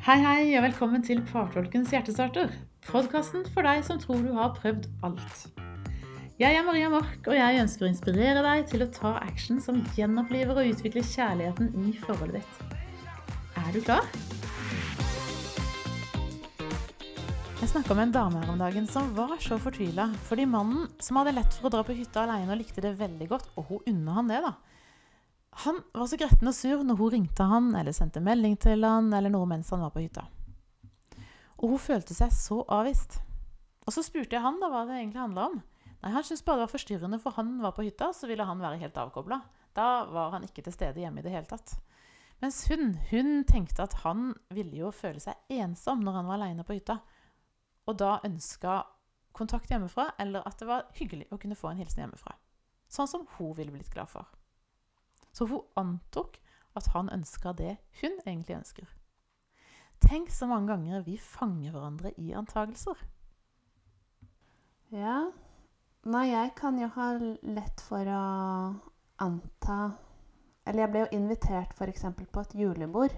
Hei, hei, og velkommen til Partolkens hjertestarter. Podkasten for deg som tror du har prøvd alt. Jeg er Maria Mork, og jeg ønsker å inspirere deg til å ta action som gjenoppliver og utvikler kjærligheten i forholdet ditt. Er du klar? Jeg snakka med en dame her om dagen som var så fortvila fordi mannen, som hadde lett for å dra på hytta alene og likte det veldig godt, og hun unna han det, da. Han var så gretten og sur når hun ringte han eller sendte melding til han eller noe mens han var på hytta. Og hun følte seg så avvist. Og så spurte jeg han da hva det egentlig handla om. Nei, Han syntes bare det var forstyrrende, for han var på hytta, så ville han være helt avkobla. Da var han ikke til stede hjemme i det hele tatt. Mens hun, hun tenkte at han ville jo føle seg ensom når han var aleine på hytta. Og da ønska kontakt hjemmefra, eller at det var hyggelig å kunne få en hilsen hjemmefra. Sånn som hun ville blitt glad for. Så hun antok at han ønska det hun egentlig ønsker. Tenk så mange ganger vi fanger hverandre i antagelser. Ja. Nei, jeg kan jo ha lett for å anta Eller jeg ble jo invitert f.eks. på et julebord.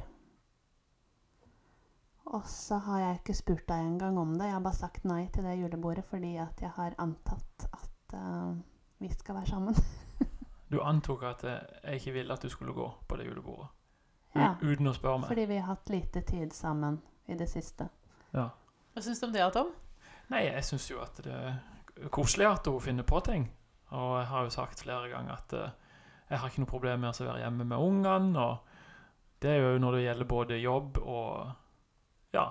Og så har jeg ikke spurt deg engang om det. Jeg har bare sagt nei til det julebordet fordi at jeg har antatt at uh, vi skal være sammen. Du antok at eh, jeg ikke ville at du skulle gå på det julebordet. U Ja. Uten å spørre meg. Fordi vi har hatt lite tid sammen i det siste. Ja. Hva syns du om det, Tom? Nei, jeg syns jo at det er koselig at hun finner på ting. Og jeg har jo sagt flere ganger at eh, jeg har ikke noe problem med å være hjemme med ungene. Og det er jo når det gjelder både jobb og ja,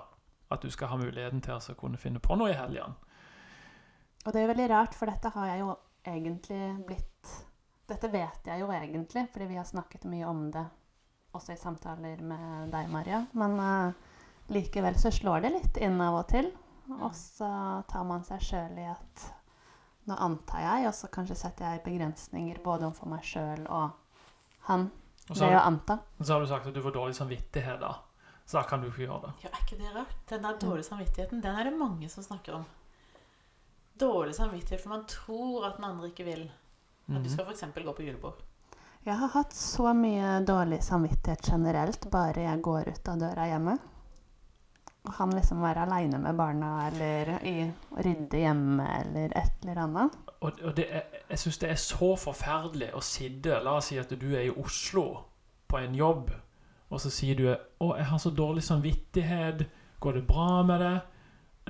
at du skal ha muligheten til å kunne finne på noe i helgene. Og det er veldig rart, for dette har jeg jo egentlig blitt Dette vet jeg jo egentlig, fordi vi har snakket mye om det også i samtaler med deg, Maria. Men uh, likevel så slår det litt inn av og til. Og så tar man seg sjøl i at Nå antar jeg, og så kanskje setter jeg begrensninger både overfor meg sjøl og han. Og Det er å anta. Og så har du sagt at du får dårlig samvittighet da. Så da kan du ikke gjøre det. Ja, Er ikke det rart? Den der dårlige samvittigheten, den er det mange som snakker om. Dårlig samvittighet for man tror at den andre ikke vil. At du Mhm. skal f.eks. gå på julebord. Jeg har hatt så mye dårlig samvittighet generelt bare jeg går ut av døra hjemme. Og han liksom være aleine med barna eller i, rydde hjemme eller et eller annet. Og, og det er, jeg syns det er så forferdelig å sitte La oss si at du er i Oslo på en jobb, og så sier du 'Å, jeg har så dårlig samvittighet. Går det bra med det?'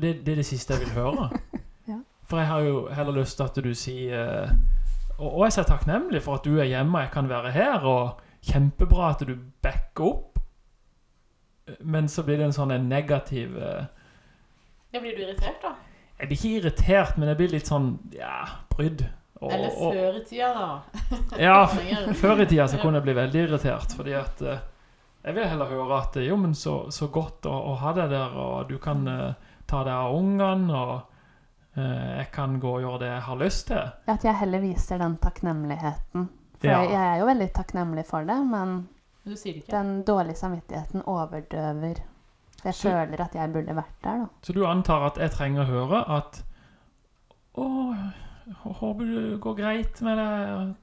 Det, det er det siste jeg vil høre. Ja. For jeg har jo heller lyst til at du sier og, og jeg er takknemlig for at du er hjemme og jeg kan være her, og kjempebra at du backer opp. Men så blir det en sånn en negativ eh, Ja, Blir du irritert, da? Jeg blir ikke irritert, men jeg blir litt sånn ja, brydd. Og- Eller før i tida, da? Ja, før i tida så kunne jeg bli veldig irritert, fordi at eh, Jeg vil heller høre at eh, jo, men så, så godt å, å ha deg der, og du kan eh, ta deg av ungene, og jeg kan gå og gjøre det jeg har lyst til. At jeg heller viser den takknemligheten. For Ja. jeg er jo veldig takknemlig for det, men Men du sier det ikke? den dårlige samvittigheten overdøver. For jeg Så- føler at jeg burde vært der, da. Så du antar at jeg trenger å høre at Å, håper det går greit med deg,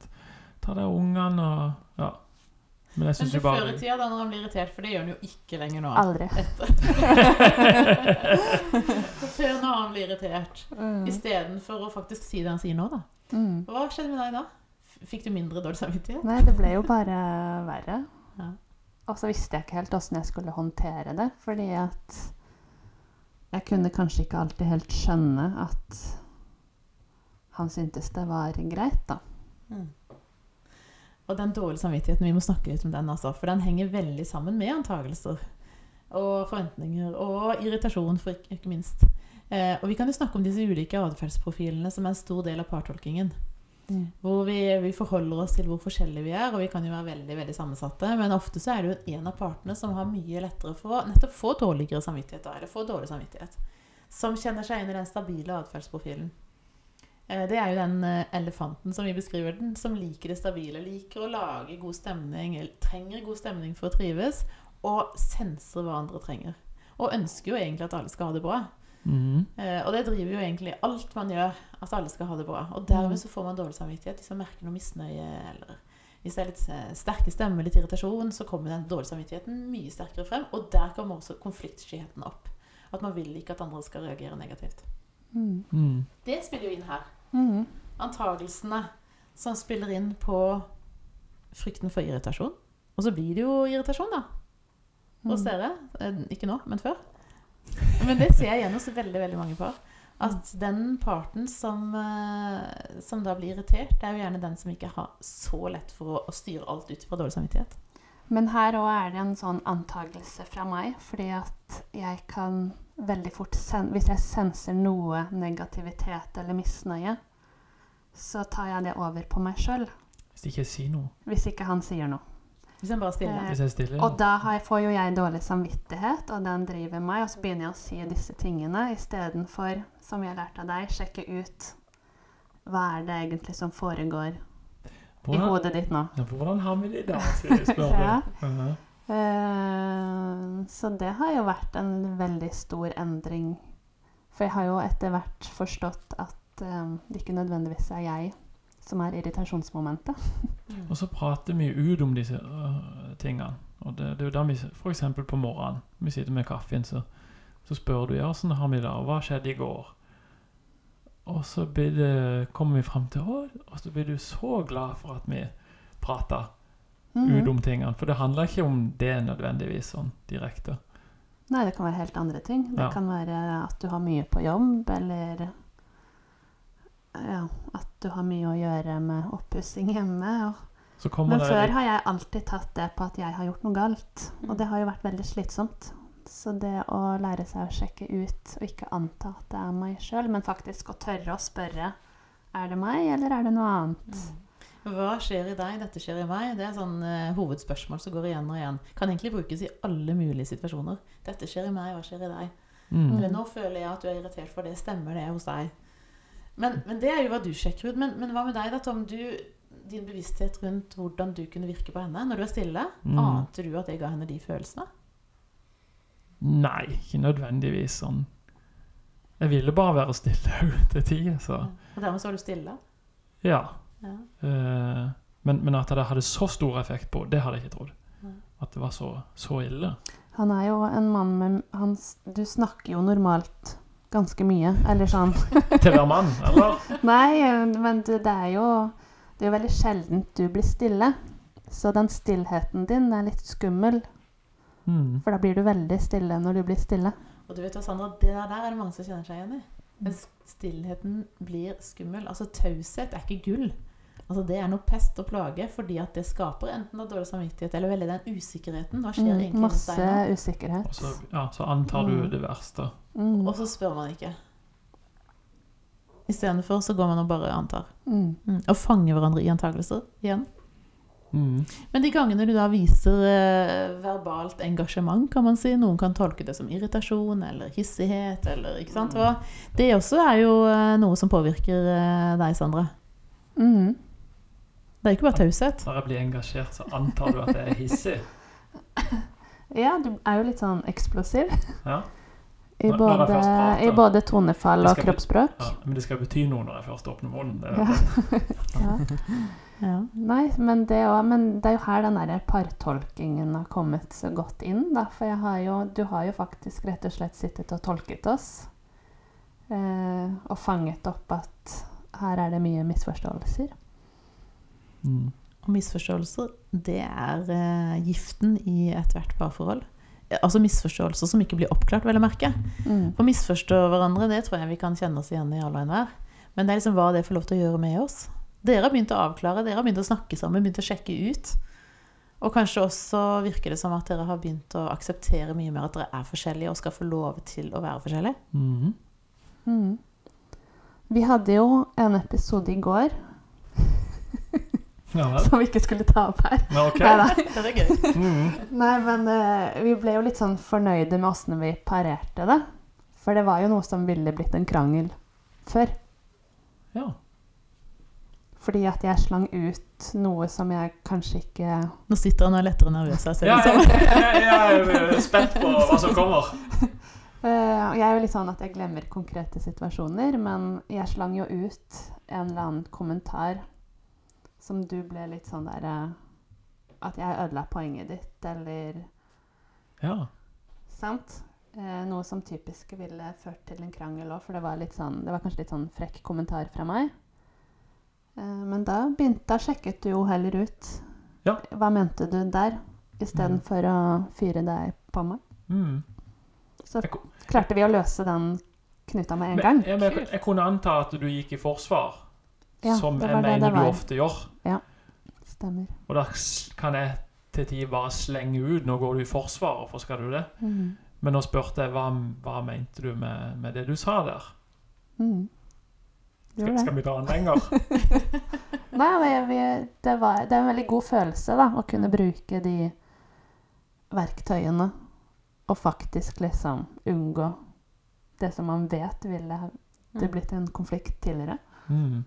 ta deg av ungene og Ja. Men jeg Men syns jo bare før i tida, da når han blir irritert, for det gjør han jo ikke lenger nå. Aldri. Før når han blir irritert. Mm. Istedenfor å faktisk si det han sier nå, da. Mm. Hva skjedde med deg da? Fikk du mindre dårlig samvittighet? Nei, det ble jo bare verre. Ja. Og så visste jeg ikke helt åssen jeg skulle håndtere det, fordi at jeg kunne kanskje ikke alltid helt skjønne at han syntes det var greit, da. Mm. Og den dårlige samvittigheten, vi må snakke litt om den, altså. For den henger veldig sammen med antagelser. Og forventninger. Og irritasjon, for ikke, ikke minst. Eh, og vi kan jo snakke om disse ulike atferdsprofilene som er en stor del av partolkingen. Hvor vi, vi forholder oss til hvor forskjellige vi er, og vi kan jo være veldig veldig sammensatte. Men ofte så er det jo en av partene som har mye lettere for å nettopp få dårligere samvittighet. Da, eller få dårlig samvittighet. Som kjenner seg inn i den stabile atferdsprofilen. Eh, Det er jo den eh, elefanten som vi beskriver den, som liker det stabile. Liker å lage god stemning, eller trenger god stemning for å trives, og senser hva andre trenger. Og ønsker jo egentlig at alle skal ha det bra. Mhm. Eh, og det driver jo egentlig alt man gjør, at alle skal ha det bra. Og dermed så får man dårlig samvittighet hvis man merker noe misnøye eller Hvis det er litt sterke stemmer, litt irritasjon, så kommer den dårlige samvittigheten mye sterkere frem. Og der kommer også konfliktskyheten opp. At man vil ikke at andre skal reagere negativt. Mm. Mm. Det spiller jo inn her. Mm. Antagelsene som spiller inn på frykten for irritasjon. Og så blir det jo irritasjon, da. hos Mm. dere. Eh, Ikke nå, men før. Men det ser jeg igjen hos veldig veldig mange par. At den parten som, eh, som da blir irritert, det er jo gjerne den som ikke har så lett for å, å styre alt ut fra dårlig samvittighet. Men her òg er det en sånn antakelse fra meg, fordi at jeg kan veldig fort sen Hvis jeg senser noe negativitet eller misnøye, så tar jeg det over på meg sjøl. Hvis ikke ikke sier noe. Hvis ikke han sier noe. Hvis han bare stiller. Eh, Hvis jeg stiller stille. Og da har jeg, får jo jeg dårlig samvittighet, og den driver meg, og så begynner jeg å si disse tingene istedenfor, som jeg har lært av deg, sjekke ut hva er det egentlig som foregår i hodet ditt nå. ja, hvordan har vi det i dag, spør du. Ja. Mhm. Eh, så det har jo vært en veldig stor endring. For jeg har jo etter hvert forstått at eh, det ikke nødvendigvis er jeg som er irritasjonsmomentet. Og så prater vi ut om disse øh, tingene. Og det, det er jo da vi eksempel på morgenen, vi sitter med kaffen, så, så spør du ja, åssen har vi det, og hva skjedde i går? Og så det, kommer vi fram til å, Og så blir du så glad for at vi prata -hmm. ut om tingene. For det handler ikke om det nødvendigvis sånn direkte. Nei, det kan være helt andre ting. Det Ja. kan være at du har mye på jobb, eller ja, at du har mye å gjøre med oppussing hjemme. Og, men før har jeg alltid tatt det på at jeg har gjort noe galt. Mm. Og det har jo vært veldig slitsomt. Så det å lære seg å sjekke ut, og ikke anta at det er meg sjøl, men faktisk å tørre å spørre er det meg, eller er det noe annet? Mm. Hva skjer i deg, dette skjer i meg? Det er sånn uh, hovedspørsmål som går igjen og igjen. Kan egentlig brukes i alle mulige situasjoner. Dette skjer i meg, hva skjer i deg? mm. Eller nå føler jeg at du er irritert for det. Stemmer det hos deg? Men, men det er jo hva du sjekker ut. Men, men hva med deg, da, Tom? Du, din bevissthet rundt hvordan du kunne virke på henne når du er stille. Mm. Ante du at det ga henne de følelsene? Nei, ikke nødvendigvis sånn. Jeg ville bare være stille til tider, Ja. Og dermed så var du stille? ja. Ja. Eh, men, men at det hadde så stor effekt på, det hadde jeg ikke trodd. Ja. At det var så, så ille. Han er jo en mann med han, Du snakker jo normalt ganske mye, eller sånn. Til hver mann, eller? Nei, men det, det er jo Det er jo veldig sjeldent du blir stille. Så den stillheten din er litt skummel, Mm. for da blir du veldig stille når du blir stille. Og du vet hva, Sandra, det der er det mange som kjenner seg igjen i. Men stillheten blir skummel. Altså taushet er ikke gull. Altså Det er noe pest og plage, fordi at det skaper enten dårlig samvittighet eller veldig den usikkerheten. Hva skjer Mm, egentlig med masse deg usikkerhet. Og så, ja, så antar du Mm. det verste. Mm. Og så spør man ikke. Istedenfor så går man og bare antar. Mm. Mm. Og fanger hverandre i antakelser igjen. Mm. Men de gangene du da viser eh, verbalt engasjement, kan man si, noen kan tolke det som irritasjon eller hissighet, eller ikke sant? Hva? Det også er jo eh, noe som påvirker eh, deg, Sandra. Mm. Det er ikke bare taushet. Når jeg blir engasjert, så antar du at jeg er hissig. Ja, du er jo litt sånn eksplosiv. Ja. I både, prater. I både tonefall og kroppsspråk. Ja, men det skal bety noe når jeg først åpner munnen. Det, Ja. Ja. Ja. Nei, men det, også, men det er jo her den der partolkingen har kommet så godt inn. Da. For jeg har jo, du har jo faktisk rett og slett sittet og tolket oss. Eh, og fanget opp at her er det mye misforståelser. mm. Og misforståelser, det er eh, giften i ethvert parforhold. Altså misforståelser som ikke blir oppklart, vel å merke. Mm. Å misforstå hverandre, det tror jeg vi kan kjenne oss igjen i alle og enhver. Men det er liksom hva det får lov til å gjøre med oss. Dere har begynt å avklare, dere har begynt å snakke sammen, begynt å sjekke ut. Og kanskje også virker det som at dere har begynt å akseptere mye mer at dere er forskjellige og skal få lov til å være forskjellige. Mm. Mm. Vi hadde jo en episode i går Ja som vi ikke skulle ta opp her. Ja, ok. Neida. Det er gøy. Mm. Nei, men uh, vi ble jo litt sånn fornøyde med åssen vi parerte det. For det var jo noe som ville blitt en krangel før. Ja. Fordi at jeg slang ut noe som jeg kanskje ikke Nå sitter han og er lettere nervøs det jeg, jeg, jeg er spent på hva som kommer. Uh, Jeg er jo litt sånn at jeg glemmer konkrete situasjoner, men jeg slang jo ut en eller annen kommentar som du ble litt sånn der eh, At jeg ødela poenget ditt, eller Ja. Sant? Eh, noe som typisk ville ført til en krangel òg, for det var, litt sånn, det var kanskje litt sånn frekk kommentar fra meg. Eh, men da, begynte, da sjekket du jo heller ut Ja. hva mente du der, istedenfor å fyre deg på meg. Mm. Så Jeg klarte vi å løse den knuta med en Men, gang. Jeg, men jeg, jeg kunne anta at du gikk i forsvar, Ja, som jeg mener det du ofte gjør. Ja, Stemmer. Og da kan jeg til tider bare slenge ut 'nå går du i forsvar', hvorfor skal du det? Mm. Men nå spurte jeg hva, hva mente du med, med det du sa der. Mm. Skal, skal vi ta den lenger? Nei, vi, vi, det, var, det er en veldig god følelse da, å kunne bruke de verktøyene og faktisk liksom unngå det som man vet ville det blitt en konflikt tidligere. Mm.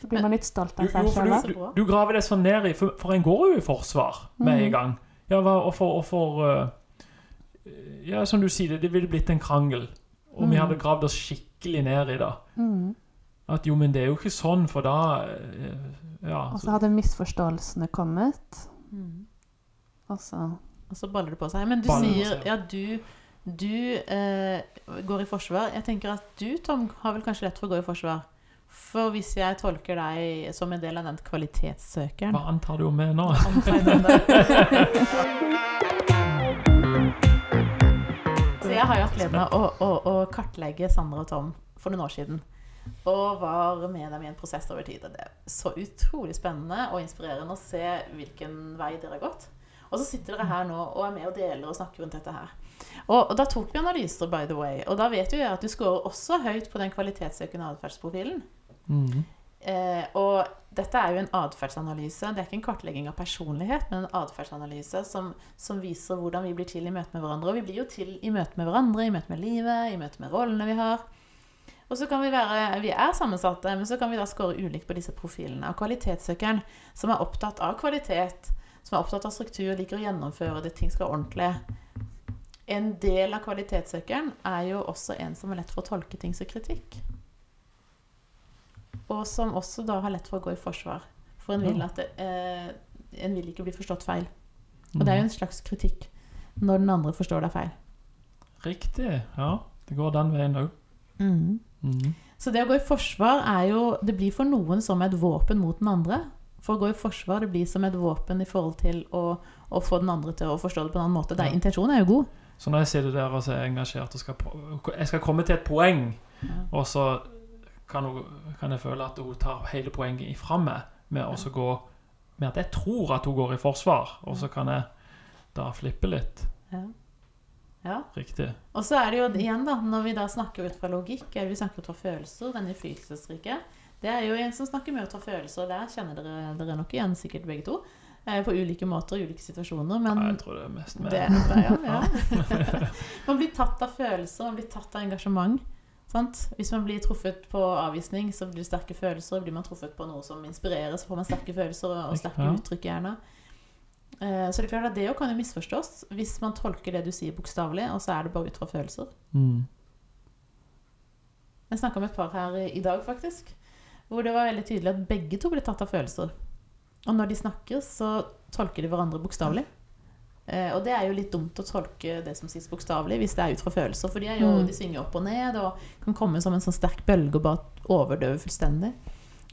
Så blir man litt stolt av seg sjøl du, du, du graver det sånn ned i For, for en går jo i forsvar med Mhm. en gang. Ja, og for, og for uh, Ja, som du sier, det, det ville blitt en krangel. Om vi Mhm. hadde gravd oss skikkelig ned i det. Mm. At jo, men det er jo ikke sånn, for da eh, Ja. Og så hadde misforståelsene kommet, Mm. og så Og så baller det på seg. Men du Baller sier ja, du, du eh, går i forsvar. Jeg tenker at du, Tom, har vel kanskje lett for å gå i forsvar. For hvis jeg tolker deg som en del av den kvalitetssøkeren Hva antar du om meg nå? Så jeg har jo hatt gleden av å, å, å kartlegge Sandra og Tom for noen år siden. Og var med dem i en prosess over tid. Og det er så utrolig spennende og inspirerende å se hvilken vei dere har gått. Og så sitter dere her nå og er med og deler og snakker rundt dette her. Og, og da tok vi analyser, by the way. Og da vet jo jeg at du scorer også høyt på den kvalitetssøkende atferdsprofilen. Mhm. Eh, og dette er jo en atferdsanalyse. Det er ikke en kartlegging av personlighet, men en atferdsanalyse som, som viser hvordan vi blir til i møte med hverandre. Og vi blir jo til i møte med hverandre, i møte med livet, i møte med rollene vi har. Og så kan vi være Vi er sammensatte, men så kan vi da score ulikt på disse profilene. Og kvalitetssøkeren, som er opptatt av kvalitet, som er opptatt av struktur, liker å gjennomføre det, ting skal være ordentlig. En del av kvalitetssøkeren er jo også en som er lett for å tolke ting som kritikk. Og som også da har lett for å gå i forsvar. For en vil, at det, eh, en vil ikke bli forstått feil. Og det er jo en slags kritikk når den andre forstår deg feil. Riktig. Ja, det går den veien òg. Mhm. Så det å gå i forsvar er jo Det blir for noen som et våpen mot den andre. For å gå i forsvar det blir som et våpen i forhold til å, å få den andre til å forstå det på en annen måte. Det er, Ja. intensjonen er jo god. Så når jeg sitter der og så er engasjert og skal Jeg skal komme til et poeng, og så kan, hun, kan jeg føle at hun tar hele poenget ifra meg med å gå Med at jeg tror at hun går i forsvar, og så kan jeg da flippe litt. Ja. ja. Riktig. Og så er det jo igjen, da, når vi da snakker ut fra logikk, eller vi snakker ut fra følelser, den innflytelsesrike Det er jo en som snakker mye ut fra følelser, og der kjenner dere dere nok igjen sikkert begge to. eh, På ulike måter og ulike situasjoner. Men Ja, jeg tror det er mest med det er det, ja. ja. man blir tatt av følelser, man blir tatt av engasjement. Sant? Hvis man blir truffet på avvisning, så blir det sterke følelser. Blir man truffet på noe som inspirerer, så får man sterke følelser og sterke Ja. uttrykk gjerne. Eh, Så det er klart at det kan jo misforstås hvis man tolker det du sier bokstavelig, og så er det bare ut fra følelser. Mm. Jeg snakka med et par her i dag, faktisk. Hvor det var veldig tydelig at begge to ble tatt av følelser. Og når de snakker, så tolker de hverandre bokstavelig. Eh, og det er jo litt dumt å tolke det som sies bokstavelig, hvis det er ut fra følelser. For de, jo, Mm. de svinger opp og ned og kan komme som en sånn sterk bølge og bare overdøve fullstendig.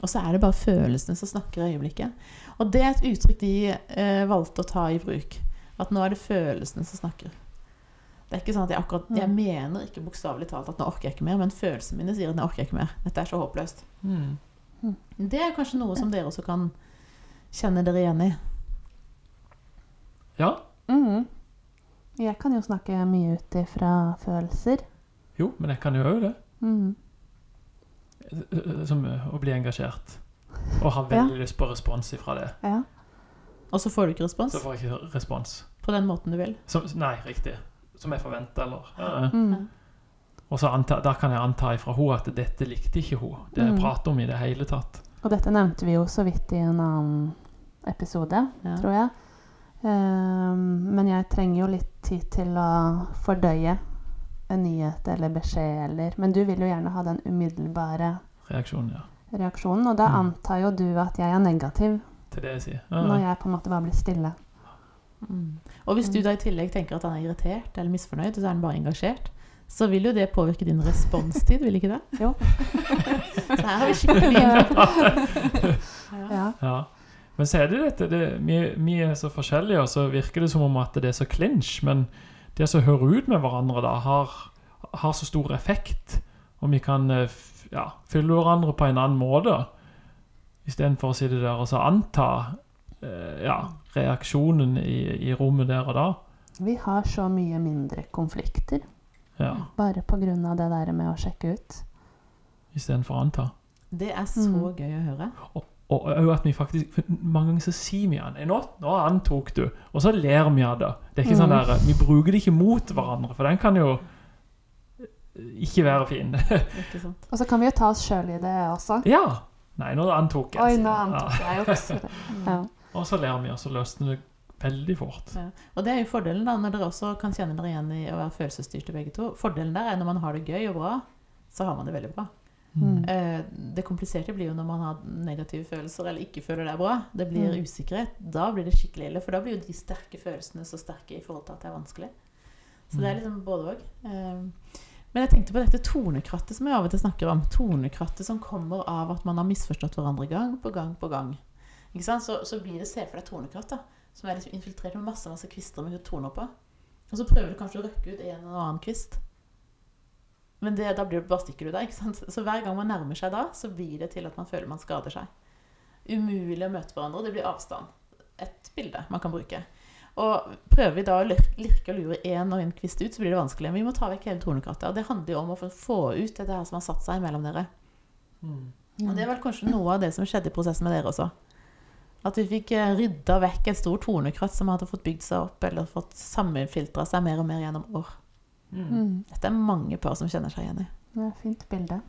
Og så er det bare følelsene som snakker i øyeblikket. Og det er et uttrykk de eh, valgte å ta i bruk. At nå er det følelsene som snakker. Det er ikke sånn at jeg akkurat Jeg Mm. mener ikke bokstavelig talt at nå orker jeg ikke mer, men følelsene mine sier at nå orker jeg ikke mer. Dette er så håpløst. Mm. Det er kanskje noe som dere også kan kjenne dere igjen i. Ja. Mhm. Jeg kan jo snakke mye ut ifra følelser. Jo, men jeg kan jo òg det. Mm. Som eh, å bli engasjert. Og ha veldig lyst på respons ifra det. Ja. Og så får du ikke respons Så får jeg ikke respons. på den måten du vil. Som, nei, riktig. Som jeg forventer, eller ja. mm. Og så anta, da kan jeg anta ifra henne at dette likte ikke hun. Det jeg Mm. prater om i det hele tatt. Og dette nevnte vi jo så vidt i en annen episode, Ja. tror jeg. Ehm, men jeg trenger jo litt tid til å fordøye en nyhet eller beskjed eller Men du vil jo gjerne ha den umiddelbare Reaksjonen, ja. reaksjonen. Og da Mm. antar jo du at jeg er negativ Til det jeg sier. når Ja. jeg på en måte bare blir stille. Mm. Og hvis du da i tillegg tenker at han er irritert eller misfornøyd, så er han bare engasjert, så vil jo det påvirke din responstid, vil ikke det? Jo. så her har vi skikkelig ja. Ja. Men så er det dette det, vi, vi er så forskjellige, og så virker det som om at det er så clinch. Men det som hører ut med hverandre, da, har, har så stor effekt. Og vi kan eh, ja, fylle hverandre på en annen måte. Istedenfor å si det der og så anta eh, ja, reaksjonen i, i rommet der og da. Vi har så mye mindre konflikter Ja, bare av det der med å sjekke ut. Istedenfor å anta. Det er så Mm. gøy å høre. Og òg at vi faktisk for Mange ganger så sier vi han nå, nå antok du, og så ler vi av det. Det er ikke sånn Mm. der, Vi bruker det ikke mot hverandre, for den kan jo ikke være fin. Ikke sant? Og så kan vi jo ta oss sjøl i det også. ja! Nei, nå antok jeg. Oi, nå antok jeg jo. Ja. Og så ler vi, og så løsner det veldig fort. Ja. Og det er jo fordelen da, når dere også kan kjenne dere igjen i å være følelsesstyrte begge to. Fordelen der er når man har det gøy og bra, så har man det veldig bra. Mm. Eh, det kompliserte blir jo når man har negative følelser eller ikke føler det er bra. Det blir Mm. usikkerhet. Da blir det skikkelig ille, for da blir jo de sterke følelsene så sterke i forhold til at det er vanskelig. Så det er Mm. liksom både òg. men jeg tenkte på dette tornekrattet som jeg av og til snakker om. Tornekrattet som kommer av at man har misforstått hverandre gang på gang på gang. Ikke sant? Så, så blir det se for deg tornekratt da, som er liksom infiltrert med masse masse kvister med torner på. Og så prøver du kanskje å røkke ut en eller annen kvist. Men det, da blir det, bare stikker du der. ikke sant? Så hver gang man nærmer seg da, så blir det til at man føler man skader seg. Umulig å møte hverandre. Det blir avstand. Et bilde man kan bruke. Og prøver vi da å lirke, og lure én og en kvist ut, så blir det vanskelig. Men vi må ta vekk hele tornekrattet. Og det handler jo om å få- ut dette her som har satt seg mellom dere. Mm. Og det er vel kanskje noe av det som skjedde i prosessen med dere også. At vi fikk eh, rydda vekk et stort tornekratt som hadde fått bygd seg opp, eller fått sammenfiltra seg mer og mer gjennom år. Mm. Mm. Dette er mange par som kjenner seg igjen i. Det et fint bilde.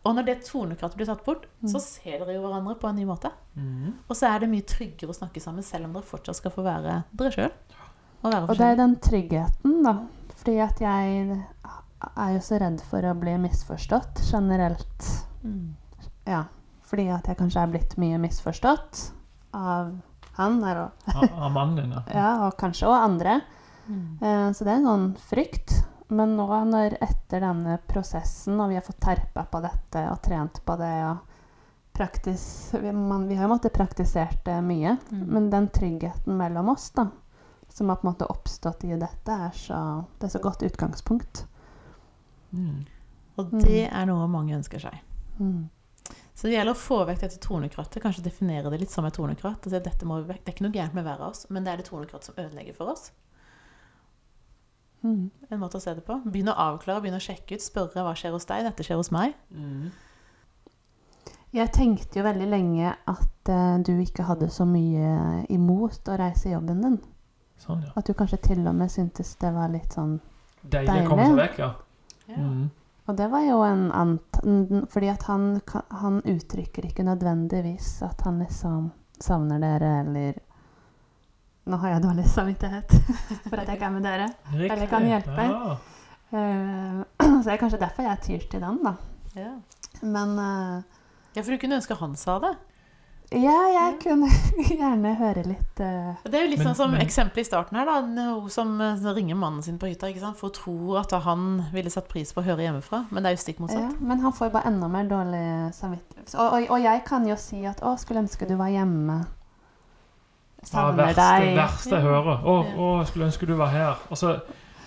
Og når det tornekrattet blir tatt bort, Mm. så ser dere jo hverandre på en ny måte. Mm. Og så er det mye tryggere å snakke sammen, selv om dere fortsatt skal få være dere sjøl. Og Og det er den tryggheten, da. Fordi at jeg er jo så redd for å bli misforstått generelt. Mm. Ja. Fordi at jeg kanskje er blitt mye misforstått av han her òg. Av av mannen din, ja. ja, og kanskje også andre. Mm. Eh, Så det er en sånn frykt. Men nå når etter denne prosessen, og vi har fått terpa på dette og trent på det og praktis, vi, man, vi har jo måttet praktisert det mye, Mm. men den tryggheten mellom oss da, som har på en måte oppstått i dette, er så, det er så godt utgangspunkt. Mm. Og det er noe mange ønsker seg. Mm. Så det gjelder å få vekk dette tornekrattet. kanskje definere det litt som et tornekratt. vekk. Det er ikke noe gærent med hver av oss, men det er det tonekrattet som ødelegger for oss. Mm. En måte å se det på. Begynne å avklare, begynne å sjekke ut, spørre hva skjer hos deg, dette skjer hos meg. Mm. Jeg tenkte jo veldig lenge at uh, du ikke hadde så mye imot å reise i jobben din. Sånn, ja. At du kanskje til og med syntes det var litt sånn Deilig å komme seg vekk, ja. Mm. Og det var jo en ant... Fordi at han, han uttrykker ikke nødvendigvis at han liksom savner dere, eller Nå har jeg dårlig samvittighet for at jeg ikke er med dere. Riktig. Eller kan hjelpe. Ja. Uh, så det er kanskje derfor jeg tyr til den, da. Ja. Men uh, ja, for du kunne ønske han sa det. ja, jeg kunne gjerne høre litt uh... Det er jo litt sånn som eksempelet i starten her, da. Hun som ringer mannen sin på hytta, ikke sant? for å tro at han ville satt pris på å høre hjemmefra, men det er jo stikk ja, motsatt. Men han får jo bare enda mer dårlig samvittighet. Og, og, og jeg kan jo si at 'Å, skulle ønske du var hjemme'. Ja, Savner verste, deg. verste jeg hører. Å, Ja. å, jeg skulle ønske du var her. Altså,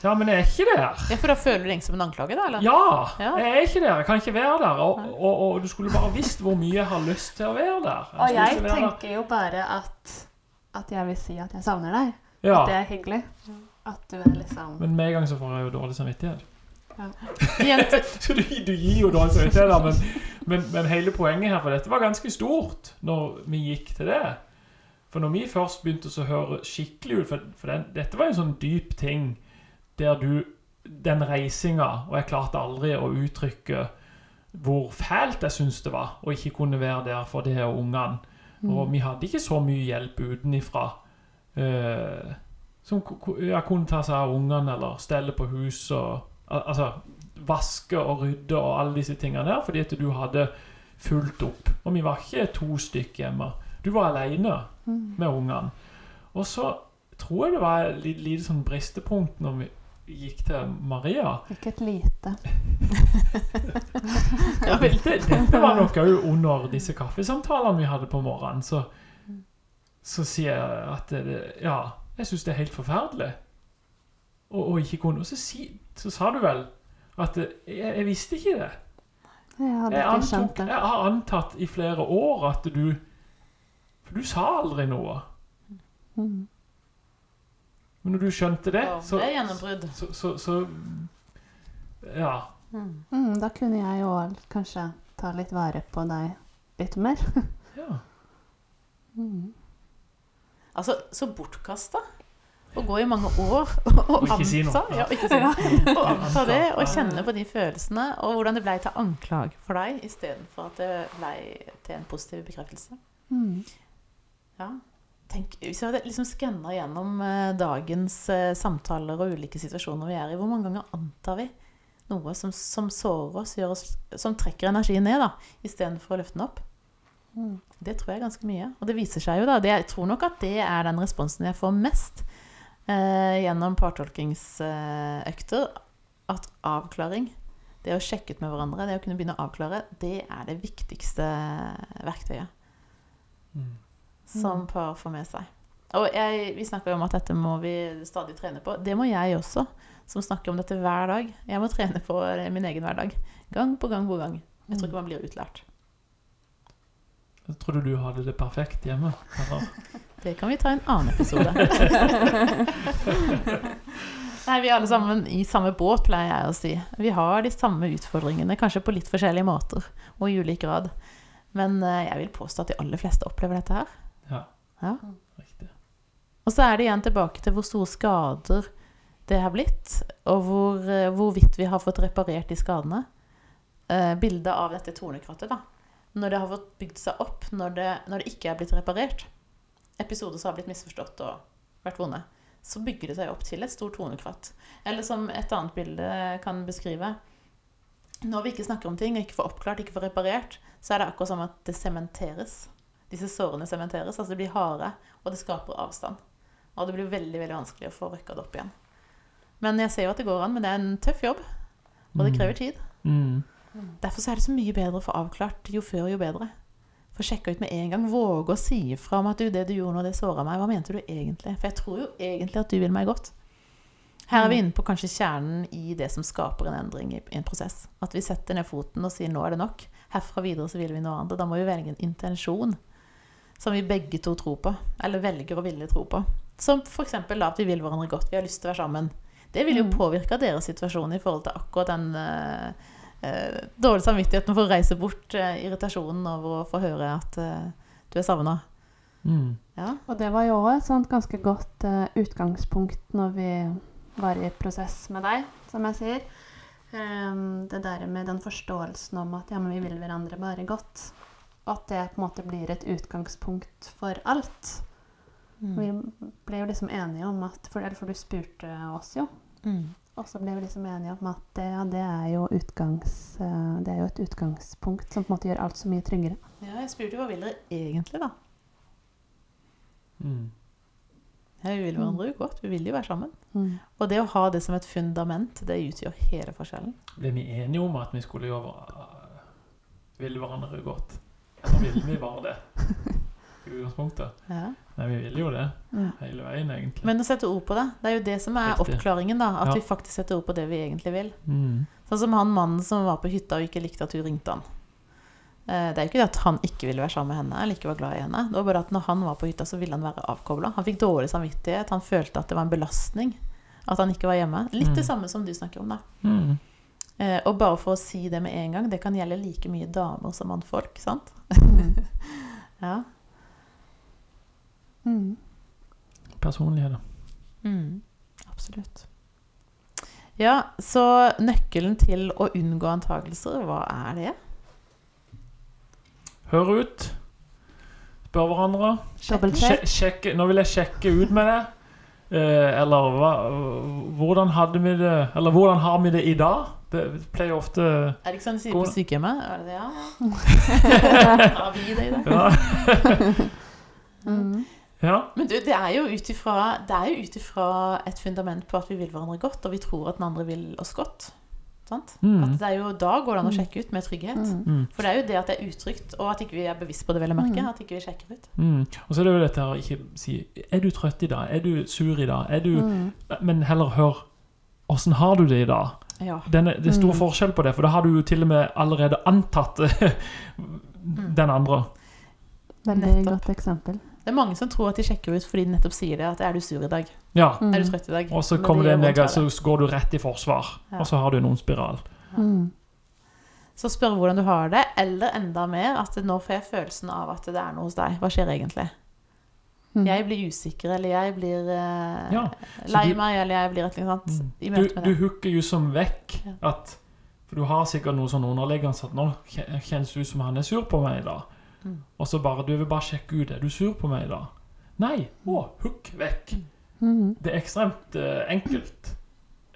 Ja, men jeg er ikke der. Ja, For da føler du deg som en anklage, da? eller? Ja, jeg er ikke der. Jeg kan ikke være der. Og, og, og du skulle bare visst hvor mye jeg har lyst til å være der. Og jeg ikke være der. tenker jo bare at, at jeg vil si at jeg savner deg. ja. At det er hyggelig. At du er liksom Men med en gang så får jeg jo dårlig samvittighet. Ja. Så du, du gir jo dårlig samvittighet, da, men, men, men hele poenget her For dette var ganske stort når vi gikk til det. For når vi først begynte å høre skikkelig ut For, for den, dette var en sånn dyp ting der du Den reisinga Og jeg klarte aldri å uttrykke hvor fælt jeg syntes det var å ikke kunne være der for det her ungene. Mm. Og vi hadde ikke så mye hjelp utenifra eh, som ja, kunne ta seg av ungene eller stelle på huset og al- Altså vaske og rydde og alle disse tingene der, fordi at du hadde fulgt opp. Og vi var ikke to stykker hjemme. Du var aleine Mm. med ungene. Og så tror jeg det var et lite, lite sånn bristepunkt når vi gikk til Maria. Ikke et lite. Ja, dette, dette var nok òg under disse kaffesamtalene vi hadde på morgenen. Så, så sier jeg at det, ja, jeg syns det er helt forferdelig. Og, og ikke kunne Og så, si, så sa du vel at jeg, jeg visste ikke det. Jeg Jeg, antok, jeg har antatt i flere år at du For du sa aldri noe. Mm. Men når du skjønte det, så, det er gjennombrudd. så, så, så Ja. Mm. Da kunne jeg jo kanskje ta litt vare på deg litt mer. ja. Mm. Altså, så bortkasta å gå i mange år og, Og anta si ja, ikke si noe. og anta det, og kjenne på de følelsene, og hvordan det ble til anklag for deg, istedenfor at det ble til en positiv bekreftelse. Mm. Ja. Tenk, hvis jeg hadde liksom skanna gjennom eh, dagens eh, samtaler og ulike situasjoner vi er i, hvor mange ganger antar vi noe som, som sårer oss, oss, som trekker energien ned, da, istedenfor å løfte den opp? Mm. Det tror jeg ganske mye. Og det viser seg jo, da. Det, jeg tror nok at det er den responsen jeg får mest eh, gjennom partolkingsøkter. at avklaring, det å sjekke ut med hverandre, det å kunne begynne å avklare, det er det viktigste verktøyet Mm. Som par får med seg. Og jeg, vi snakker jo om at dette må vi stadig trene på. Det må jeg også, som snakker om dette hver dag. Jeg må trene på min egen hverdag. Gang på gang på gang. Jeg tror ikke man blir utlært. Jeg trodde du hadde det perfekt hjemme. Det kan vi ta i en annen episode. Nei, Vi er alle sammen i samme båt, pleier jeg å si. Vi har de samme utfordringene, kanskje på litt forskjellige måter og i ulik grad. Men eh, jeg vil påstå at de aller fleste opplever dette her. Ja. Ja. Riktig. Og så er det igjen tilbake til hvor store skader det har blitt, og hvor, eh, hvorvidt vi har fått reparert de skadene. Eh, bildet av dette tornekrattet, da. Når det har fått bygd seg opp, når det, når det ikke er blitt reparert. Episoder som har blitt misforstått og vært vonde. Så bygger det seg opp til et stort tornekratt. Eller som et annet bilde kan beskrive. Når vi ikke snakker om ting, ikke får oppklart, ikke får reparert, så er det akkurat som at det sementeres. Disse sårene sementeres, altså de blir harde, og det skaper avstand. Og det blir veldig veldig vanskelig å få røkka det opp igjen. Men jeg ser jo at det går an, men det er en tøff jobb. Og det Mm. krever tid. Mm. Derfor så er det så mye bedre å få avklart jo før, jo bedre. Få sjekka ut med en gang. Våge å si ifra om at du, det du gjorde nå, det såra meg. Hva mente du egentlig? For jeg tror jo egentlig at du vil meg godt. Her er vi inne på kanskje kjernen i det som skaper en endring i, i en prosess. At vi setter ned foten og sier 'nå er det nok'. Herfra videre så vil vi noe annet. Da må vi velge en intensjon som vi begge to tror på. Eller velger å ville tro på. Som f.eks. at vi vil hverandre godt. Vi har lyst til å være sammen. Det vil jo Mm. påvirke deres situasjon i forhold til akkurat den uh, uh, dårlige samvittigheten for å reise bort, uh, irritasjonen over å få høre at du er savna. Mm. Ja. Og det var jo òg et sånt ganske godt utgangspunkt når vi var i prosess med deg, som jeg sier. Um, det der med den forståelsen om at ja, men vi vil hverandre bare godt. At det på en måte blir et utgangspunkt for alt. Mm. Vi ble jo liksom enige om at For, eller for du spurte oss jo. Mm. Og så ble vi liksom enige om at det, ja, det, er jo utgangs, eh, det er jo et utgangspunkt som på en måte gjør alt så mye tryggere. ja, jeg spurte jo hva vil dere egentlig, da? Mm. Ja, vi vil hverandre jo godt. Vi vil jo være sammen. Mm. Og det å ha det som et fundament, det utgjør hele forskjellen. Ble vi enige om at vi skulle gjøre ville hverandre godt? Eller ville vi bare det? I utgangspunktet? Ja. Nei, vi vil jo det Ja. hele veien, egentlig. Men å sette ord på det, det er jo det som er Riktig. oppklaringen. da, At Ja. vi faktisk setter ord på det vi egentlig vil. Mm. Sånn som han mannen som var på hytta og ikke likte at hun ringte han. Eh, Det er jo ikke det at han ikke ville være sammen med henne eller ikke var glad i henne. Det var bare at når han var på hytta, så ville han være avkobla. Han fikk dårlig samvittighet. Han følte at det var en belastning at han ikke var hjemme. Litt det Mm. samme som du snakker om, da. Mm. Eh, Og bare for å si det med en gang, det kan gjelde like mye damer som mannfolk, sant? Mm. Ja. Mm. Personligheter. Mm. Absolutt. Ja, så nøkkelen til å unngå antakelser, hva er det? Hør ut. Spør hverandre. Sjekk, Sje- Sjekke, nå vil jeg sjekke ut med det. Eh, eller hva, hvordan hadde vi det Eller hvordan har vi det i dag? Det pleier ofte Er det ikke sånn de sier på sykehjemmet? Er det det, ja? Har vi det i dag? Ja. Mm. ja. Men du, det er jo ut Det er jo ut ifra et fundament på at vi vil hverandre godt, og vi tror at den andre vil oss godt. Sant? Mm. At det er jo, da går det an å Mm. sjekke ut med trygghet. Mm. Mm. For det er jo det at det er utrygt, og at ikke vi er bevisst på det, vel å merke. Mm. At ikke vi sjekker ut. Mm. Og så er det jo dette å ikke si Er du trøtt i dag? Er du sur i dag? Er du Mm. Men heller hør Åssen har du det i dag? Ja. Den er, det er stor Mm. forskjell på det, for da har du jo til og med allerede antatt den andre. Veldig Nettopp. godt eksempel. Det er mange som tror at de sjekker ut fordi de nettopp sier det. At 'er du sur i dag'? Ja. Mm. Er du trøtt i dag? Og så det det. så går du rett i forsvar. Ja. Og så har du noen spiral. Mm. Så spør hvordan du har det, eller enda mer at nå får jeg følelsen av at det er noe hos deg. Hva skjer egentlig? Mm. Jeg blir usikker, eller jeg blir uh, Ja, lei du- meg, eller jeg blir et eller annet Mm. i Du, møte med du hooker jo som vekk at For du har sikkert noe sånn underliggende at nå kjennes det ut som han er sur på meg i dag. Mm. Og så bare Du vil bare sjekke ut. Er du sur på meg da?' Nei. Å, hook vekk. Mm. Det er ekstremt uh, enkelt.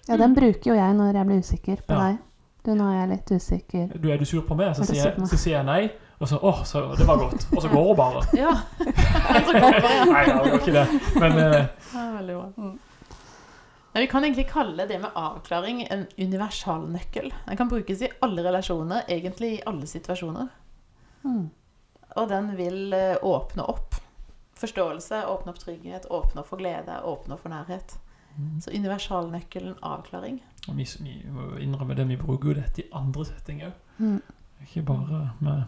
Ja, den bruker jo jeg når jeg blir usikker på Ja. deg. Du, nå er jeg litt usikker. Du, er du sur på meg? Så Er sier, på meg? så sier jeg nei. Og så Å, så det var godt. Og så går hun bare. Ja. nei, det, var gjør ikke det. Men eh, Ja, veldig bra. Men vi kan egentlig kalle det med avklaring en universalnøkkel. Den kan brukes i alle relasjoner, egentlig i alle situasjoner. Mm. Og den vil eh, åpne opp forståelse, åpne opp trygghet, åpne opp for glede, åpne opp for nærhet. Så universalnøkkelen avklaring. og vi, vi må innrømme det, vi bruker jo dette i andre settinger òg. Mm. Ikke bare med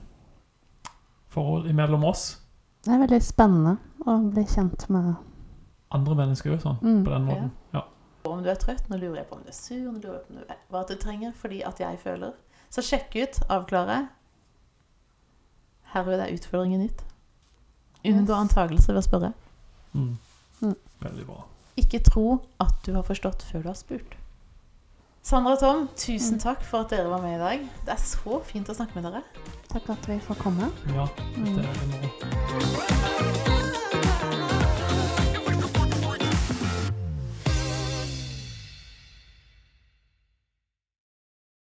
forhold imellom oss. Det er veldig spennende å bli kjent med Andre mennesker òg, sånn. Mm. På den måten. Ja. Ja. om du er trøtt, nå lurer jeg på om du er sur, nå lurer jeg på om du er, hva du trenger, fordi at jeg føler. Så sjekk ut, avklare. Herved er utfordringen gitt. Unngå Yes. antagelser ved å spørre. Mm. Mm. Veldig bra. Ikke tro at du har forstått før du har spurt. Sandra og Tom, tusen Mm. takk for at dere var med i dag. Det er så fint å snakke med dere. Takk at vi får komme. Ja, Mm. det er det moro.